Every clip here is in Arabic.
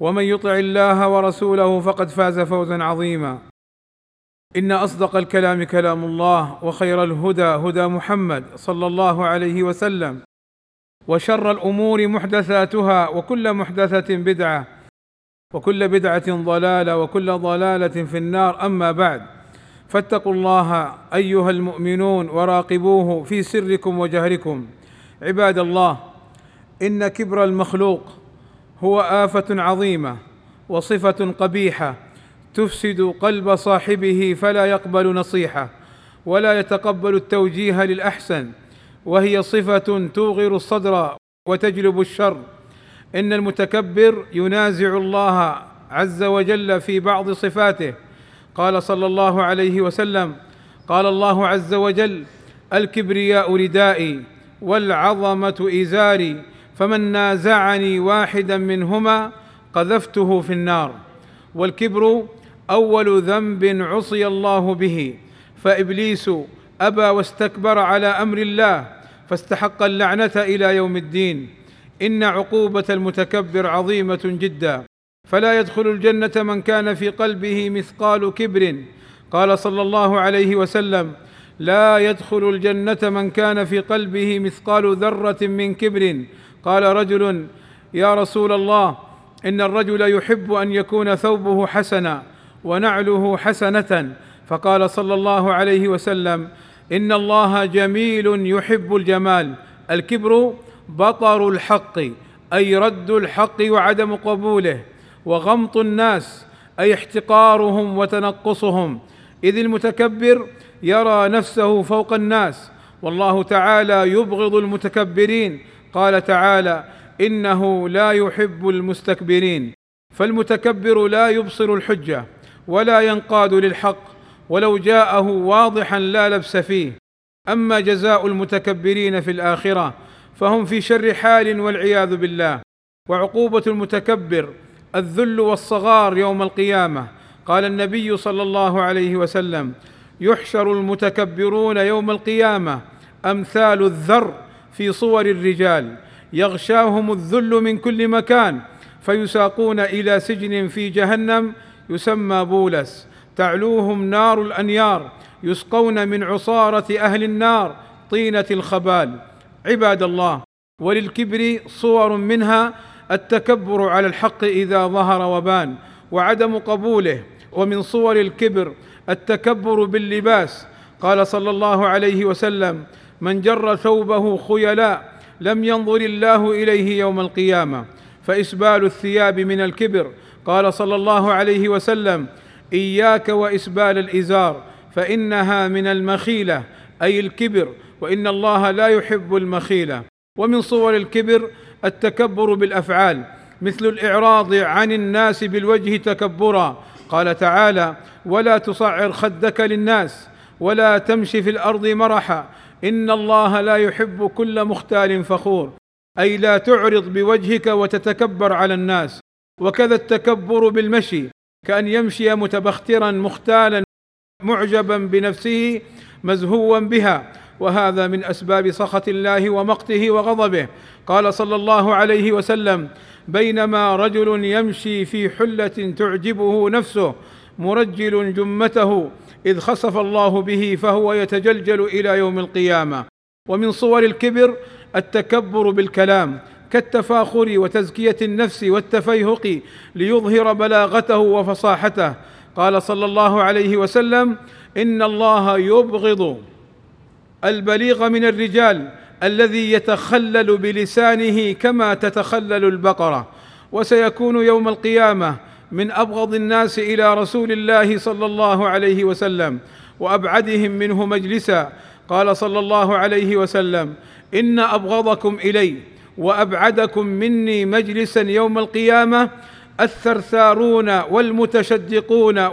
ومن يطع الله ورسوله فقد فاز فوزا عظيما. إن أصدق الكلام كلام الله وخير الهدى هدى محمد صلى الله عليه وسلم وشر الأمور محدثاتها وكل محدثة بدعة وكل بدعة ضلالة وكل ضلالة في النار. أما بعد فاتقوا الله أيها المؤمنون وراقبوه في سركم وجهركم. عباد الله إن كبر المخلوق هو آفة عظيمة وصفة قبيحة تفسد قلب صاحبه فلا يقبل نصيحة ولا يتقبل التوجيه للأحسن وهي صفة توغر الصدر وتجلب الشر. إن المتكبر ينازع الله عز وجل في بعض صفاته. قال صلى الله عليه وسلم قال الله عز وجل الكبرياء ردائي والعظمة إزاري. فمن نازعني واحدا منهما قذفته في النار. والكبر أول ذنب عصي الله به فإبليس أبى واستكبر على أمر الله فاستحق اللعنة إلى يوم الدين. إن عقوبة المتكبر عظيمة جدا. فلا يدخل الجنة من كان في قلبه مثقال كبر. قال صلى الله عليه وسلم لا يدخل الجنة من كان في قلبه مثقال ذرة من كبر. قال رجل يا رسول الله إن الرجل يحب أن يكون ثوبه حسنا ونعله حسنة. فقال صلى الله عليه وسلم إن الله جميل يحب الجمال. الكبر بطر الحق أي رد الحق وعدم قبوله وغمط الناس أي احتقارهم وتنقصهم. إذ المتكبر يرى نفسه فوق الناس والله تعالى يبغض المتكبرين قال تعالى إنه لا يحب المستكبرين فالمتكبر لا يبصر الحجة ولا ينقاد للحق ولو جاءه واضحا لا لبس فيه. أما جزاء المتكبرين في الآخرة فهم في شر حال والعياذ بالله. وعقوبة المتكبر الذل والصغار يوم القيامة. قال النبي صلى الله عليه وسلم يحشر المتكبرون يوم القيامة أمثال الذر. في صور الرجال. يغشاهم الذل من كل مكان. فيساقون إلى سجن في جهنم. يسمى بولس. تعلوهم نار الأنيار. يسقون من عصارة أهل النار. طينة الخبال. عباد الله وللكبر صور منها التكبر على الحق إذا ظهر وبان وعدم قبوله. ومن صور الكبر التكبر باللباس. قال صلى الله عليه وسلم من جر ثوبه خيلاء لم ينظر الله إليه يوم القيامة. فإسبال الثياب من الكبر. قال صلى الله عليه وسلم إياك وإسبال الإزار فإنها من المخيلة أي الكبر وإن الله لا يحب المخيلة. ومن صور الكبر التكبر بالأفعال مثل الإعراض عن الناس بالوجه تكبرا. قال تعالى ولا تصعر خدك للناس ولا تمشي في الأرض مرحا. إن الله لا يحب كل مختال فخور. أي لا تعرض بوجهك وتتكبر على الناس. وكذا التكبر بالمشي. كأن يمشي متبخترا مختالا معجبا بنفسه مزهوا بها. وهذا من أسباب سخط الله ومقته وغضبه. قال صلى الله عليه وسلم بينما رجل يمشي في حلة تعجبه نفسه مرجل جمته. إذ خسف الله به فهو يتجلجل إلى يوم القيامة. ومن صور الكبر التكبر بالكلام كالتفاخر وتزكية النفس والتفيهق ليظهر بلاغته وفصاحته. قال صلى الله عليه وسلم إن الله يبغض البليغ من الرجال الذي يتخلل بلسانه كما تتخلل البقرة. وسيكون يوم القيامة من أبغض الناس إلى رسول الله صلى الله عليه وسلم وأبعدهم منه مجلسا. قال صلى الله عليه وسلم إن أبغضكم إلي وأبعدكم مني مجلسا يوم القيامة الثرثارون والمتشدقون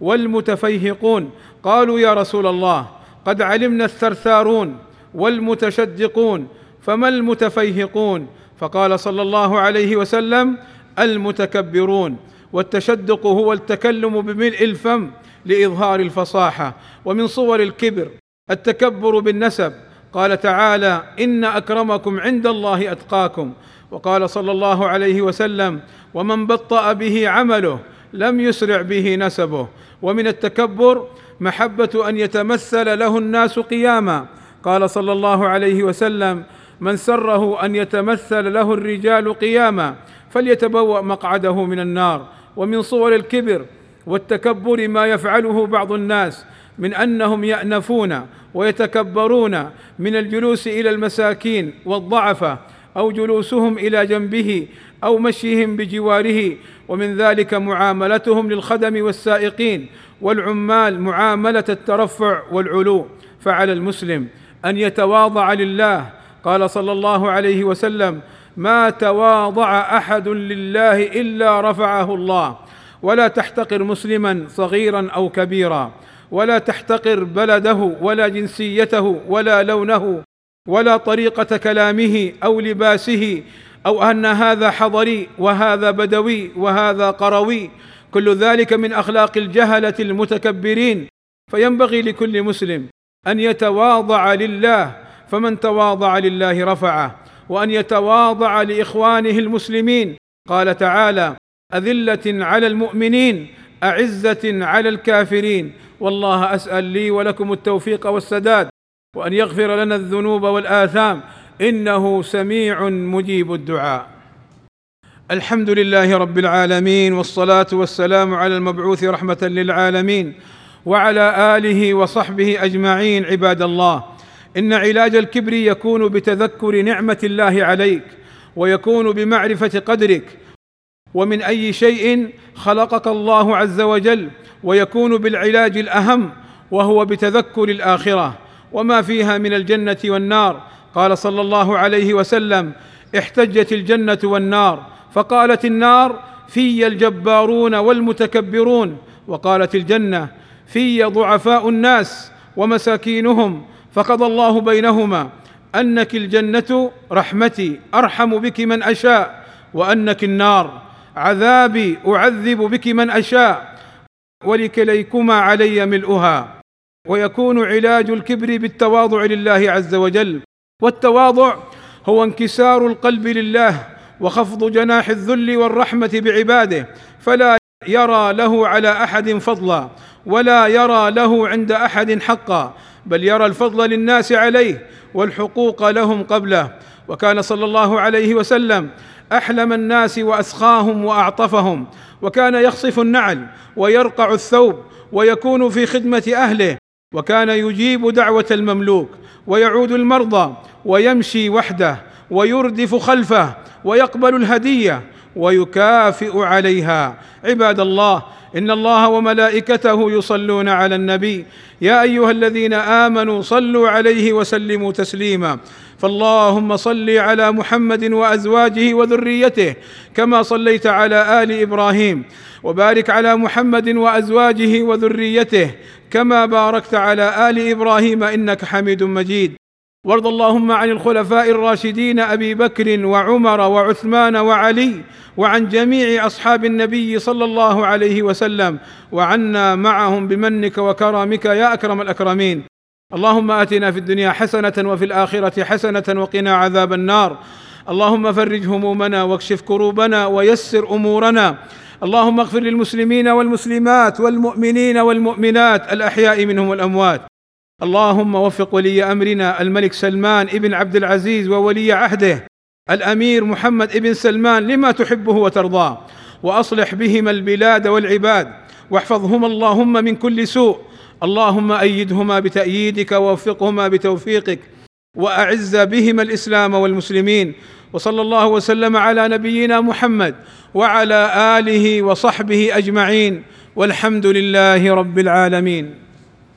والمتفيهقون. قالوا يا رسول الله قد علمنا الثرثارون والمتشدقون فما المتفيهقون؟ فقال صلى الله عليه وسلم المتكبرون. والتشدق هو التكلم بملء الفم لإظهار الفصاحة ومن صور الكبر التكبر بالنسب. قال تعالى إن أكرمكم عند الله أتقاكم. وقال صلى الله عليه وسلم ومن بطأ به عمله لم يسرع به نسبه. ومن التكبر محبة أن يتمثل له الناس قياما. قال صلى الله عليه وسلم من سره أن يتمثل له الرجال قياما فليتبوأ مقعده من النار. ومن صور الكبر والتكبر ما يفعله بعض الناس من أنهم يأنفون ويتكبرون من الجلوس إلى المساكين والضعفه أو جلوسهم إلى جنبه أو مشيهم بجواره ومن ذلك معاملتهم للخدم والسائقين والعمال معاملة الترفع والعلو. فعلى المسلم أن يتواضع لله. قال صلى الله عليه وسلم ما تواضع أحد لله إلا رفعه الله. ولا تحتقر مسلما صغيرا أو كبيرا. ولا تحتقر بلده ولا جنسيته ولا لونه ولا طريقة كلامه أو لباسه أو أن هذا حضري وهذا بدوي وهذا قروي. كل ذلك من أخلاق الجهلة المتكبرين. فينبغي لكل مسلم أن يتواضع لله. فمن تواضع لله رفعه. وأن يتواضع لإخوانه المسلمين. قال تعالى أذلة على المؤمنين أعزة على الكافرين. والله أسأل لي ولكم التوفيق والسداد وأن يغفر لنا الذنوب والآثام. إنه سميع مجيب الدعاء. الحمد لله رب العالمين والصلاة والسلام على المبعوث رحمة للعالمين وعلى آله وصحبه أجمعين عباد الله. إن علاج الكبر يكون بتذكر نعمة الله عليك ويكون بمعرفة قدرك ومن أي شيء خلقك الله عز وجل ويكون بالعلاج الأهم وهو بتذكر الآخرة. وما فيها من الجنة والنار. قال صلى الله عليه وسلم احتجت الجنة والنار. فقالت النار في الجبارون والمتكبرون. وقالت الجنة في ضعفاء الناس ومساكينهم فقضى الله بينهما أنك الجنة رحمتي أرحم بك من أشاء وأنك النار عذابي أعذب بك من أشاء ولكليكما علي ملؤها. ويكون علاج الكبر بالتواضع لله عز وجل. والتواضع هو انكسار القلب لله وخفض جناح الذل والرحمة بعباده. فلا يرى له على أحد فضلا ولا يرى له عند أحد حقا. بل يرى الفضل للناس عليه والحقوق لهم قبله. وكان صلى الله عليه وسلم أحلم الناس وأسخاهم وأعطفهم وكان يخصف النعل ويرقع الثوب ويكون في خدمة أهله وكان يجيب دعوة المملوك ويعود المرضى ويمشي وحده ويردف خلفه ويقبل الهدية ويكافئ عليها. عباد الله إن الله وملائكته يصلون على النبي. يا أيها الذين آمنوا صلوا عليه وسلموا تسليما. فاللهم صل على محمد وأزواجه وذريته كما صليت على آل إبراهيم. وبارك على محمد وأزواجه وذريته كما باركت على آل إبراهيم إنك حميد مجيد. وارض اللهم عن الخلفاء الراشدين أبي بكر وعمر وعثمان وعلي وعن جميع أصحاب النبي صلى الله عليه وسلم وعنا معهم بمنك وكرمك يا أكرم الأكرمين. اللهم آتنا في الدنيا حسنة وفي الآخرة حسنة وقنا عذاب النار. اللهم فرج همومنا واكشف كروبنا ويسر أمورنا. اللهم اغفر للمسلمين والمسلمات والمؤمنين والمؤمنات الأحياء منهم والأموات. اللهم وفق ولي أمرنا الملك سلمان ابن عبد العزيز وولي عهده الأمير محمد ابن سلمان لما تحبه وترضاه وأصلح بهما البلاد والعباد واحفظهما اللهم من كل سوء. اللهم أيدهما بتأييدك ووفقهما بتوفيقك وأعز بهما الإسلام والمسلمين وصلى الله وسلم على نبينا محمد وعلى آله وصحبه أجمعين والحمد لله رب العالمين.